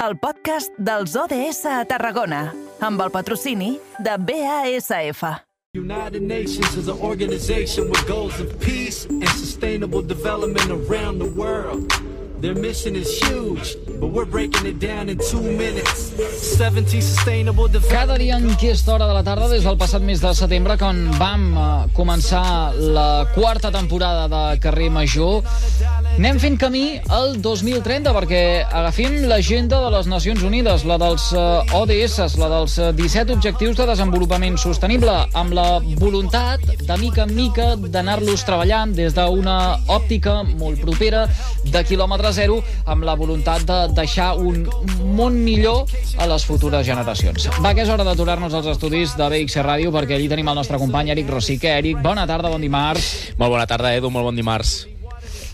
el podcast dels ODS a Tarragona, amb el patrocini de BASF. United Nations is an organization with goals of peace and sustainable development around the world. Their mission is huge, but we're breaking it down in two minutes. 17 sustainable Cada development dia en aquesta hora de la tarda, des del passat mes de setembre, quan vam eh, començar la quarta temporada de Carrer Major, anem fent camí al 2030 perquè agafim l'agenda de les Nacions Unides, la dels eh, ODS, la dels eh, 17 Objectius de Desenvolupament Sostenible, amb la voluntat, de mica en mica, d'anar-los treballant des d'una òptica molt propera, de quilòmetre zero, amb la voluntat de deixar un món millor a les futures generacions. Va, que és hora d'aturar-nos als estudis de BXC Ràdio, perquè allí tenim el nostre company Eric Rosique. Eric, bona tarda, bon dimarts. Molt bona tarda, Edu, molt bon dimarts.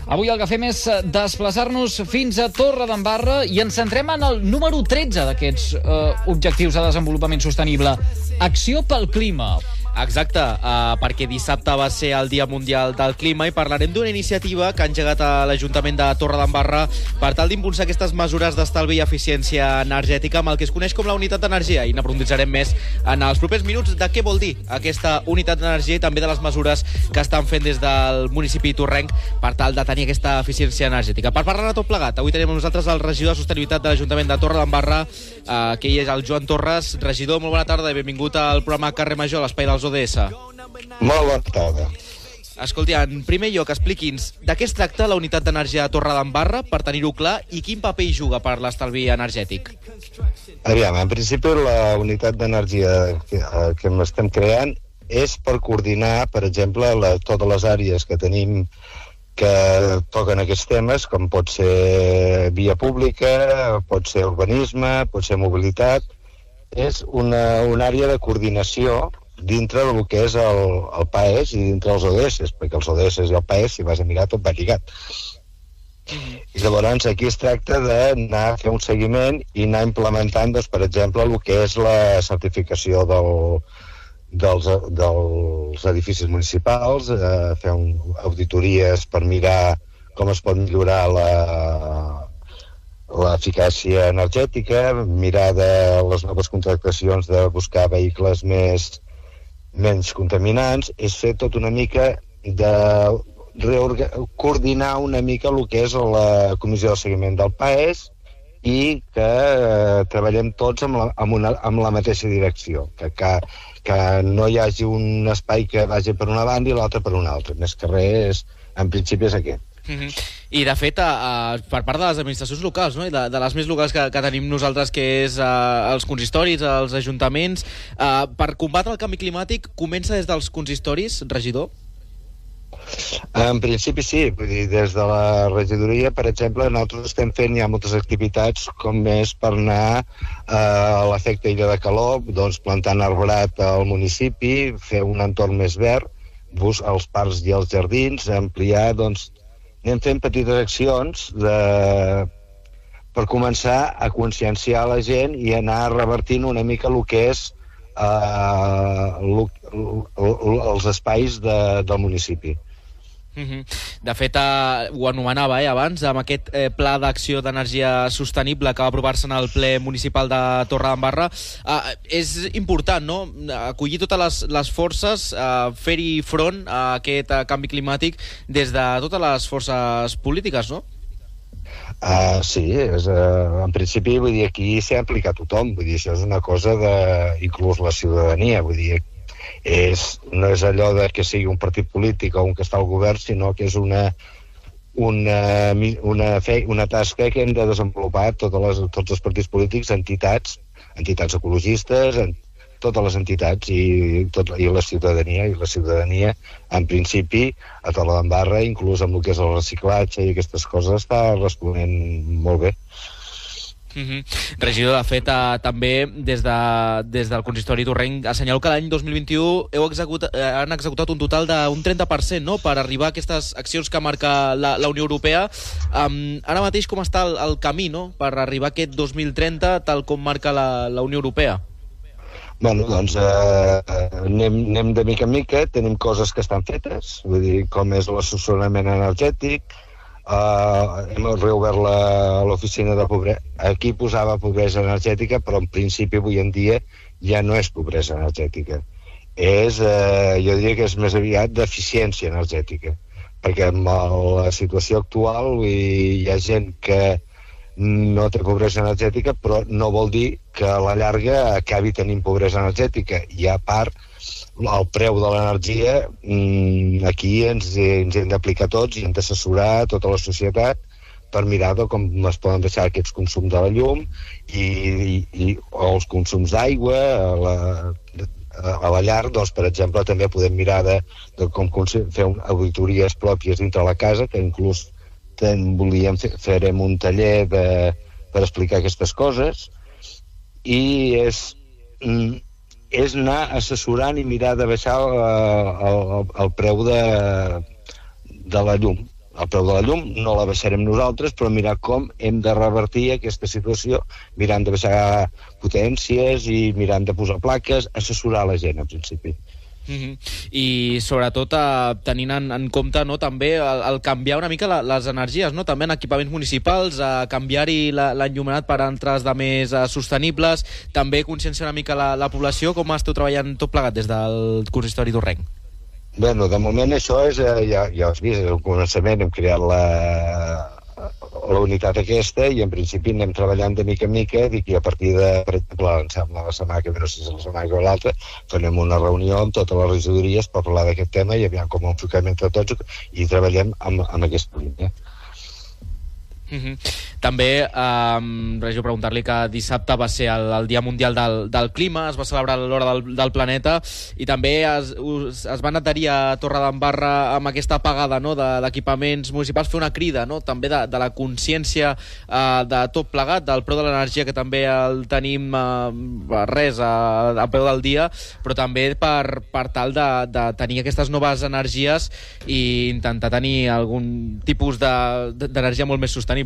Avui el que fem és eh, desplaçar-nos fins a Torre d'Embarra i ens centrem en el número 13 d'aquests eh, objectius de desenvolupament sostenible. Acció pel clima. Exacte, uh, perquè dissabte va ser el Dia Mundial del Clima i parlarem d'una iniciativa que ha engegat a l'Ajuntament de Torredembarra per tal d'impulsar aquestes mesures d'estalvi i eficiència energètica amb el que es coneix com la unitat d'energia i n'aprofunditzarem més en els propers minuts de què vol dir aquesta unitat d'energia i també de les mesures que estan fent des del municipi torrenc per tal de tenir aquesta eficiència energètica. Per parlar de tot plegat, avui tenim amb nosaltres el regidor de Sostenibilitat de l'Ajuntament de Torredembarra, uh, que ell és el Joan Torres. Regidor, molt bona tarda i benvingut al programa Carrer Major, l'espai dels ODS. Molt bona tarda. Escolti, en primer lloc, expliqui'ns de què es tracta la unitat d'energia de Torre d'Embarra, per tenir-ho clar, i quin paper hi juga per l'estalvi energètic. Aviam, en principi la unitat d'energia que, eh, que estem creant és per coordinar, per exemple, la, totes les àrees que tenim que toquen aquests temes, com pot ser via pública, pot ser urbanisme, pot ser mobilitat. És una, una àrea de coordinació dintre del que és el, el PAES i dintre els ODS, perquè els ODS i el PAES, si vas a mirar, tot va lligat. I llavors aquí es tracta d'anar a fer un seguiment i anar implementant, doncs, per exemple, el que és la certificació del, dels, dels edificis municipals, eh, fer un, auditories per mirar com es pot millorar la, l'eficàcia energètica, mirar de les noves contractacions de buscar vehicles més, menys contaminants, és fer tot una mica de coordinar una mica el que és la comissió de seguiment del PAES i que eh, treballem tots amb la, amb, una, amb la mateixa direcció, que, que, que no hi hagi un espai que vagi per una banda i l'altre per una altra. Més que res, en principi és aquest. Mm -hmm. I, de fet, a, a, per part de les administracions locals, no? I de, de les més locals que, que tenim nosaltres, que és a, els consistoris, els ajuntaments, a, per combatre el canvi climàtic, comença des dels consistoris, regidor? En principi sí, vull dir, des de la regidoria, per exemple, nosaltres estem fent ja moltes activitats com és per anar eh, a l'efecte illa de calor, doncs plantant arbrat al municipi, fer un entorn més verd, bus als parcs i als jardins, ampliar, doncs, anem fent petites accions de, per començar a conscienciar la gent i anar revertint una mica el que és eh, lo, lo, els espais de, del municipi. Mm -hmm. De fet, eh, ho anomenava eh, abans, amb aquest eh, pla d'acció d'energia sostenible que va aprovar-se en el ple municipal de Torredembarra, eh, és important, no?, acollir totes les, les forces, eh, fer-hi front a aquest eh, canvi climàtic des de totes les forces polítiques, no? Uh, sí, és, uh, en principi vull dir, aquí s'ha aplicat tothom, vull dir, això és una cosa de, inclús la ciutadania, vull dir, és, no és allò de que sigui un partit polític o un que està al govern, sinó que és una, una, una, fe, una tasca que hem de desenvolupar totes les, tots els partits polítics, entitats, entitats ecologistes, en, totes les entitats i, tot, i la ciutadania i la ciutadania en principi a Torredembarra inclús amb el que és el reciclatge i aquestes coses està responent molt bé Mm -hmm. Regidor, de fet, eh, també des, de, des del consistori Torrenc assenyalo que l'any 2021 heu executat, eh, han executat un total d'un 30% no? per arribar a aquestes accions que marca la, la Unió Europea. Um, ara mateix com està el, el camí no? per arribar a aquest 2030 tal com marca la, la Unió Europea? Bueno, doncs eh, anem, anem de mica en mica, tenim coses que estan fetes, vull dir, com és l'assessorament energètic, Uh, hem reobert l'oficina de pobresa. Aquí posava pobresa energètica, però en principi avui en dia ja no és pobresa energètica. És, eh, jo diria que és més aviat deficiència energètica, perquè amb la situació actual hi ha gent que no té pobresa energètica, però no vol dir que a la llarga acabi tenint pobresa energètica. I a part, el preu de l'energia, mm, aquí ens, ens hem d'aplicar tots i hem d'assessorar tota la societat per mirar de com es poden deixar aquests consums de la llum i, i, i els consums d'aigua la, a la llar, doncs, per exemple, també podem mirar de, de com fer un, auditories pròpies dintre la casa, que inclús ten, volíem fer, farem un taller de, per explicar aquestes coses i és, mm, és anar assessorant i mirar de baixar eh, el, el, el preu de, de la llum. El preu de la llum no la baixarem nosaltres, però mirar com hem de revertir aquesta situació, mirant de baixar potències i mirant de posar plaques, assessorar la gent, en principi. -hmm. I sobretot eh, tenint en, en compte no, també el, el canviar una mica la, les energies, no? també en equipaments municipals, eh, canviar-hi l'enllumenat per altres de més eh, sostenibles, també conscienciar una mica la, la població, com esteu treballant tot plegat des del consistori d'Urrenc? Bueno, de moment això és, eh, ja, ja has vist, al començament hem creat la, la unitat aquesta i en principi anem treballant de mica en mica dic, i a partir de, per exemple, em sembla la setmana que ve, no sé si la setmana que ve l'altra, farem una reunió amb totes les regidories per parlar d'aquest tema i aviam com ho enfoquem entre tots i treballem amb, amb aquesta línia. Mm -hmm. També, eh, Regio, preguntar-li que dissabte va ser el, el Dia Mundial del, del Clima, es va celebrar l'hora del, del planeta i també es, us, es van adherir a Torredembarra amb aquesta apagada no, de- d'equipaments municipals, fer una crida no, també de, de la consciència eh, de tot plegat, del preu de l'energia que també el tenim eh, res a, a peu del dia, però també per, per tal de, de tenir aquestes noves energies i intentar tenir algun tipus de- de- d'energia molt més sostenible.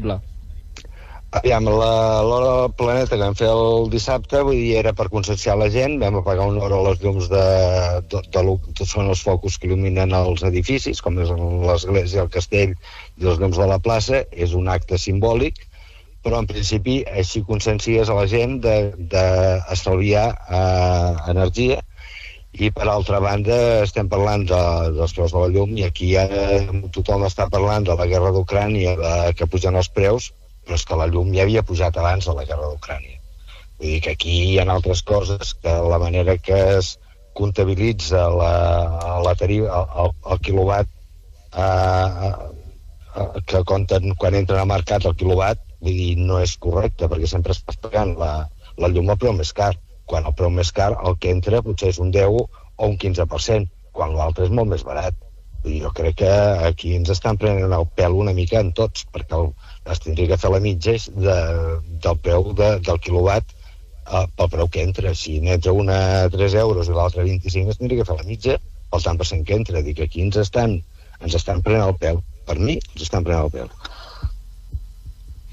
Aviam, la- l'hora del planeta que vam fer el dissabte vull dir, era per conscienciar la gent, vam apagar una hora les llums de, de, de, lo que són els focus que il·luminen els edificis, com és l'església, el castell i els llums de la plaça, és un acte simbòlic, però en principi així consciencies a la gent d'estalviar eh, energia i per altra banda estem parlant de, dels preus de la llum i aquí ja tothom està parlant de la guerra d'Ucrània, que pugen els preus, però és que la llum ja havia pujat abans de la guerra d'Ucrània. Vull dir que aquí hi ha altres coses que la manera que es comptabilitza la, la tarifa, el, el, quilowatt eh, eh, que compten quan entren al mercat el quilowatt, vull dir, no és correcte, perquè sempre estàs pagant la, la llum al preu més car. Quan el preu més car, el que entra potser és un 10 o un 15%, quan l'altre és molt més barat. Dir, jo crec que aquí ens estan prenent el pèl una mica en tots, perquè el, es tindria que fer la mitja de, del preu de, del quilowatt eh, pel preu que entra. Si n'entra una a 3 euros i l'altra a 25, es tindria que fer la mitja pel tant per cent que entra. Dic, aquí ens estan, ens estan prenent el pèl. Per mi, ens estan prenent el pèl.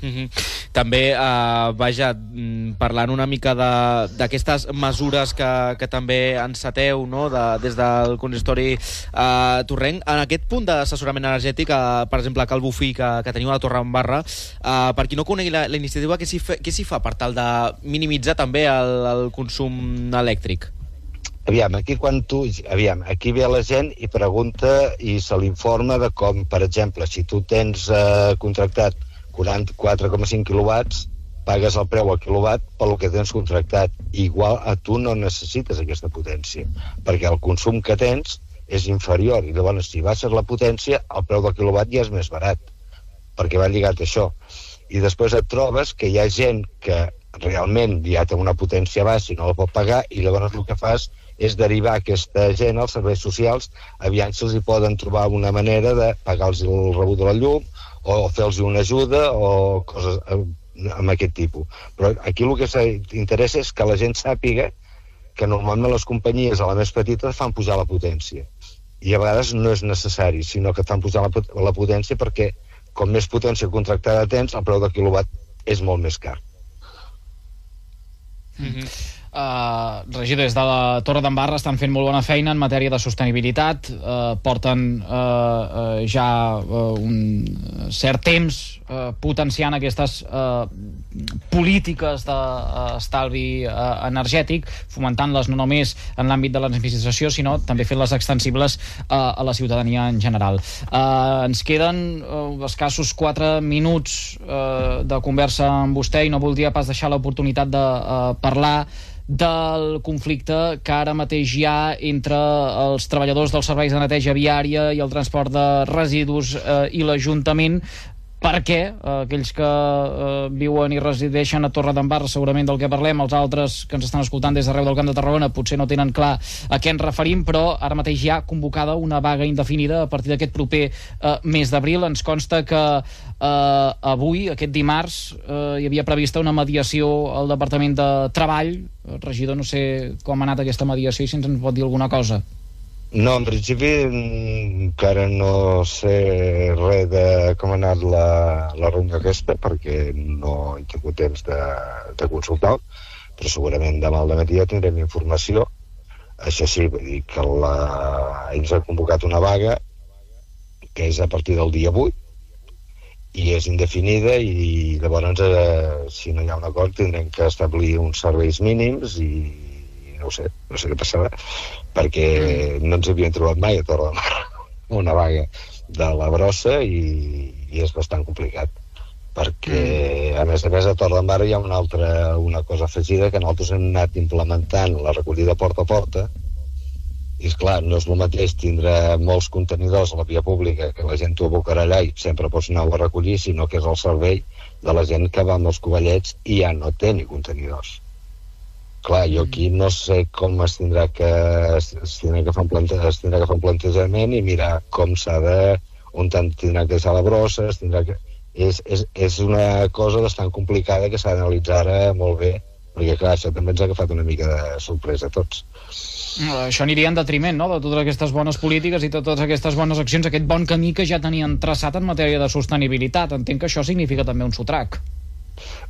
Mm -hmm. També, eh, vaja, mm, parlant una mica d'aquestes mesures que, que també enceteu no? de, des del consistori eh, Torrenc, en aquest punt d'assessorament energètic, eh, per exemple, a Cal Bufí, que, que teniu a la Torre en Barra, eh, per qui no conegui la, la iniciativa, què s'hi fa, fa per tal de minimitzar també el, el consum elèctric? Aviam, aquí quan tu... Aviam, aquí ve la gent i pregunta i se l'informa de com, per exemple, si tu tens eh, contractat 44,5 quilowatts, pagues el preu al quilowatt pel que tens contractat. Igual a tu no necessites aquesta potència, perquè el consum que tens és inferior i llavors si baixes la potència el preu del quilowatt ja és més barat perquè va lligat a això i després et trobes que hi ha gent que realment ja té una potència baixa i no la pot pagar i llavors el que fas és derivar aquesta gent als serveis socials aviam si els hi poden trobar una manera de pagar-los el rebut de la llum o fer-los una ajuda o coses eh, amb aquest tipus. Però aquí el que s'interessa és que la gent sàpiga que normalment les companyies a la més petita fan pujar la potència i a vegades no és necessari, sinó que fan pujar la, la potència perquè com més potència contractada tens, el preu de quilowatt és molt més car. Mm -hmm. Uh, regidor, des de la Torre d'en estan fent molt bona feina en matèria de sostenibilitat. Uh, porten uh, uh, ja uh, un cert temps uh, potenciant aquestes uh, polítiques d'estalvi uh, energètic, fomentant-les no només en l'àmbit de l'administració, sinó també fent-les extensibles uh, a la ciutadania en general. Uh, ens queden uh, escassos 4 minuts uh, de conversa amb vostè i no voldria pas deixar l'oportunitat de uh, parlar del conflicte que ara mateix hi ha entre els treballadors dels serveis de neteja viària i el transport de residus eh, i l'Ajuntament perquè eh, aquells que eh, viuen i resideixen a Torre d'Embarra segurament del que parlem, els altres que ens estan escoltant des d'arreu del Camp de Tarragona potser no tenen clar a què ens referim, però ara mateix hi ha convocada una vaga indefinida a partir d'aquest proper eh, mes d'abril. Ens consta que eh, avui, aquest dimarts, eh, hi havia prevista una mediació al Departament de Treball. Regidor, no sé com ha anat aquesta mediació i si ens en pot dir alguna cosa. No, en principi encara no sé res de com ha anat la, la ronda aquesta perquè no he tingut temps de, de consultar però segurament demà al matí ja tindrem informació. Això sí, vull dir que la... ells han convocat una vaga que és a partir del dia 8 i és indefinida i llavors eh, si no hi ha un acord tindrem que establir uns serveis mínims i no ho sé, no sé què passarà, perquè no ens havíem trobat mai a Torre de Mar una vaga de la brossa i, i és bastant complicat perquè mm. a més a més a Torre de Mar hi ha una altra una cosa afegida que nosaltres hem anat implementant la recollida porta a porta i és clar, no és el mateix tindre molts contenidors a la via pública que la gent t'ho abocarà allà i sempre pots anar a recollir, sinó que és el servei de la gent que va amb els covellets i ja no té ni contenidors clar, jo aquí no sé com es tindrà que, es, tindrà que, fer, un plante, es tindrà que fer un plantejament i mirar com s'ha de on tindrà que deixar la brossa, es tindrà que... És, és, és una cosa bastant complicada que s'ha d'analitzar molt bé, perquè clar, això també ens ha agafat una mica de sorpresa a tots. Això aniria en detriment no? de totes aquestes bones polítiques i totes aquestes bones accions, aquest bon camí que ja tenien traçat en matèria de sostenibilitat. Entenc que això significa també un sotrac.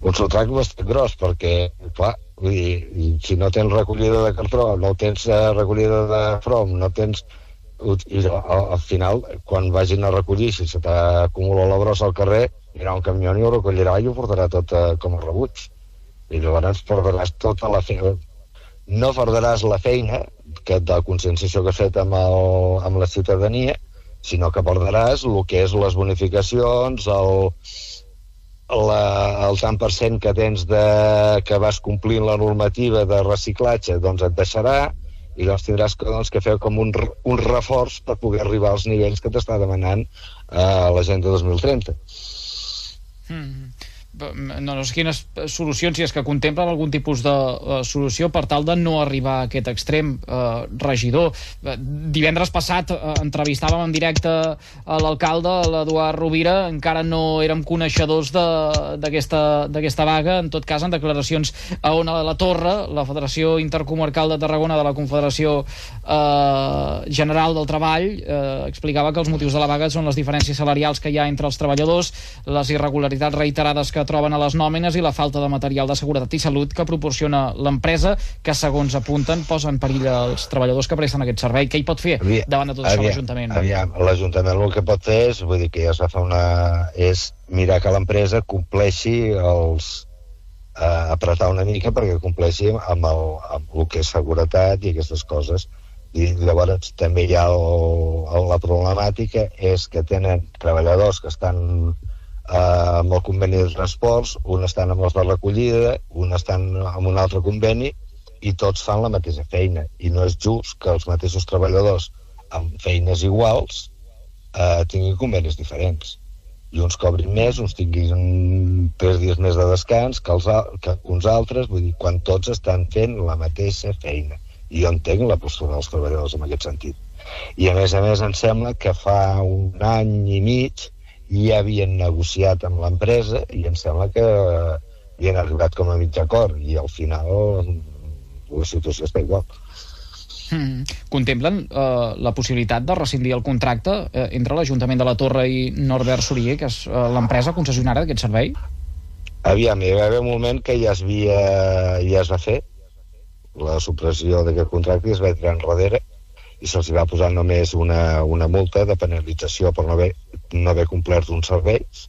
Un sotrac bastant gros, perquè, clar, Vull dir, si no tens recollida de cartró, no tens uh, recollida de from, no tens... I al, al final, quan vagin a recollir, si se t'acumula la brossa al carrer, haurà un camió i ho recollirà i ho portarà tot uh, com a rebuig. I llavors perdràs tota la feina. No perdràs la feina que de conscienciació que has fet amb, el, amb la ciutadania, sinó que perdràs el que és les bonificacions, el, la, el tant per cent que tens de, que vas complint la normativa de reciclatge doncs et deixarà i llavors tindràs que, doncs, que fer com un, un reforç per poder arribar als nivells que t'està demanant eh, l'agenda 2030. Mm -hmm no, no sé quines solucions, si és que contemplen algun tipus de uh, solució per tal de no arribar a aquest extrem uh, regidor. Uh, divendres passat uh, entrevistàvem en directe a l'alcalde, l'Eduard Rovira, encara no érem coneixedors d'aquesta vaga, en tot cas en declaracions a Ona de la Torre, la Federació Intercomarcal de Tarragona de la Confederació uh, General del Treball, uh, explicava que els motius de la vaga són les diferències salarials que hi ha entre els treballadors, les irregularitats reiterades que troben a les nòmines i la falta de material de seguretat i salut que proporciona l'empresa, que segons apunten posa en perill els treballadors que presten aquest servei. Què hi pot fer aviam, davant de tot això l'Ajuntament? L'Ajuntament el que pot fer és, vull dir que ja s'ha fa una... és mirar que l'empresa compleixi els, eh, apretar una mica perquè compleixi amb el, amb el que és seguretat i aquestes coses i llavors també hi ha el, el, la problemàtica és que tenen treballadors que estan eh, amb el conveni de transports, un estan amb els de recollida, un estan amb un altre conveni, i tots fan la mateixa feina. I no és just que els mateixos treballadors amb feines iguals eh, tinguin convenis diferents. I uns cobrin més, uns tinguin tres dies més de descans que, els, que uns altres, vull dir, quan tots estan fent la mateixa feina. I jo entenc la postura dels treballadors en aquest sentit. I a més a més em sembla que fa un any i mig ja havien negociat amb l'empresa i em sembla que hi han arribat com a mig acord i al final la situació està igual. Hmm. Contemplen uh, la possibilitat de rescindir el contracte uh, entre l'Ajuntament de la Torre i Norbert Sorier, que és uh, l'empresa concessionària d'aquest servei? Aviam, hi va haver un moment que ja es, havia, ja es va fer la supressió d'aquest contracte i es va tirar enrere i se'ls va posar només una, una multa de penalització per no haver, no haver complert uns serveis.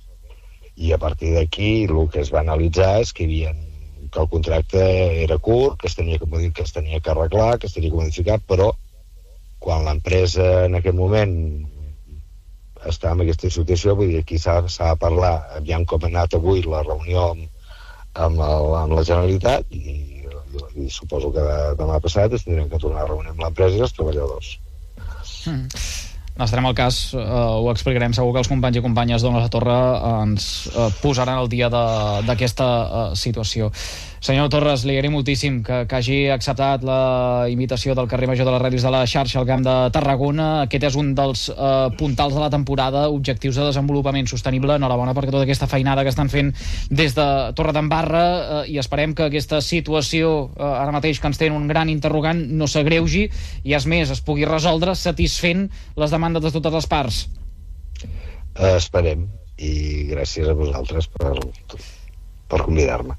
I a partir d'aquí el que es va analitzar és que havia que el contracte era curt, que es tenia que, que es tenia que arreglar, que es tenia que modificar, però quan l'empresa en aquest moment està en aquesta situació, vull dir, aquí s'ha de parlar, aviam com ha anat avui la reunió amb, amb, el, amb la Generalitat i, i, suposo que demà passat es tindrem que tornar a reunir amb l'empresa i els treballadors. Mm. Estarem al cas, eh, ho explicarem segur que els companys i companyes d'Ona la Torre ens eh, posaran al dia d'aquesta eh, situació. Senyor Torres, li agraïm moltíssim que, que hagi acceptat la invitació del carrer Major de les Ràdios de la xarxa al Camp de Tarragona. Aquest és un dels eh, puntals de la temporada, objectius de desenvolupament sostenible. Enhorabona per tota aquesta feinada que estan fent des de Torre d'Embarra eh, i esperem que aquesta situació eh, ara mateix que ens tenen un gran interrogant no s'agreugi i, és més, es pugui resoldre satisfent les demandes de totes les parts. Esperem i gràcies a vosaltres per, per convidar-me.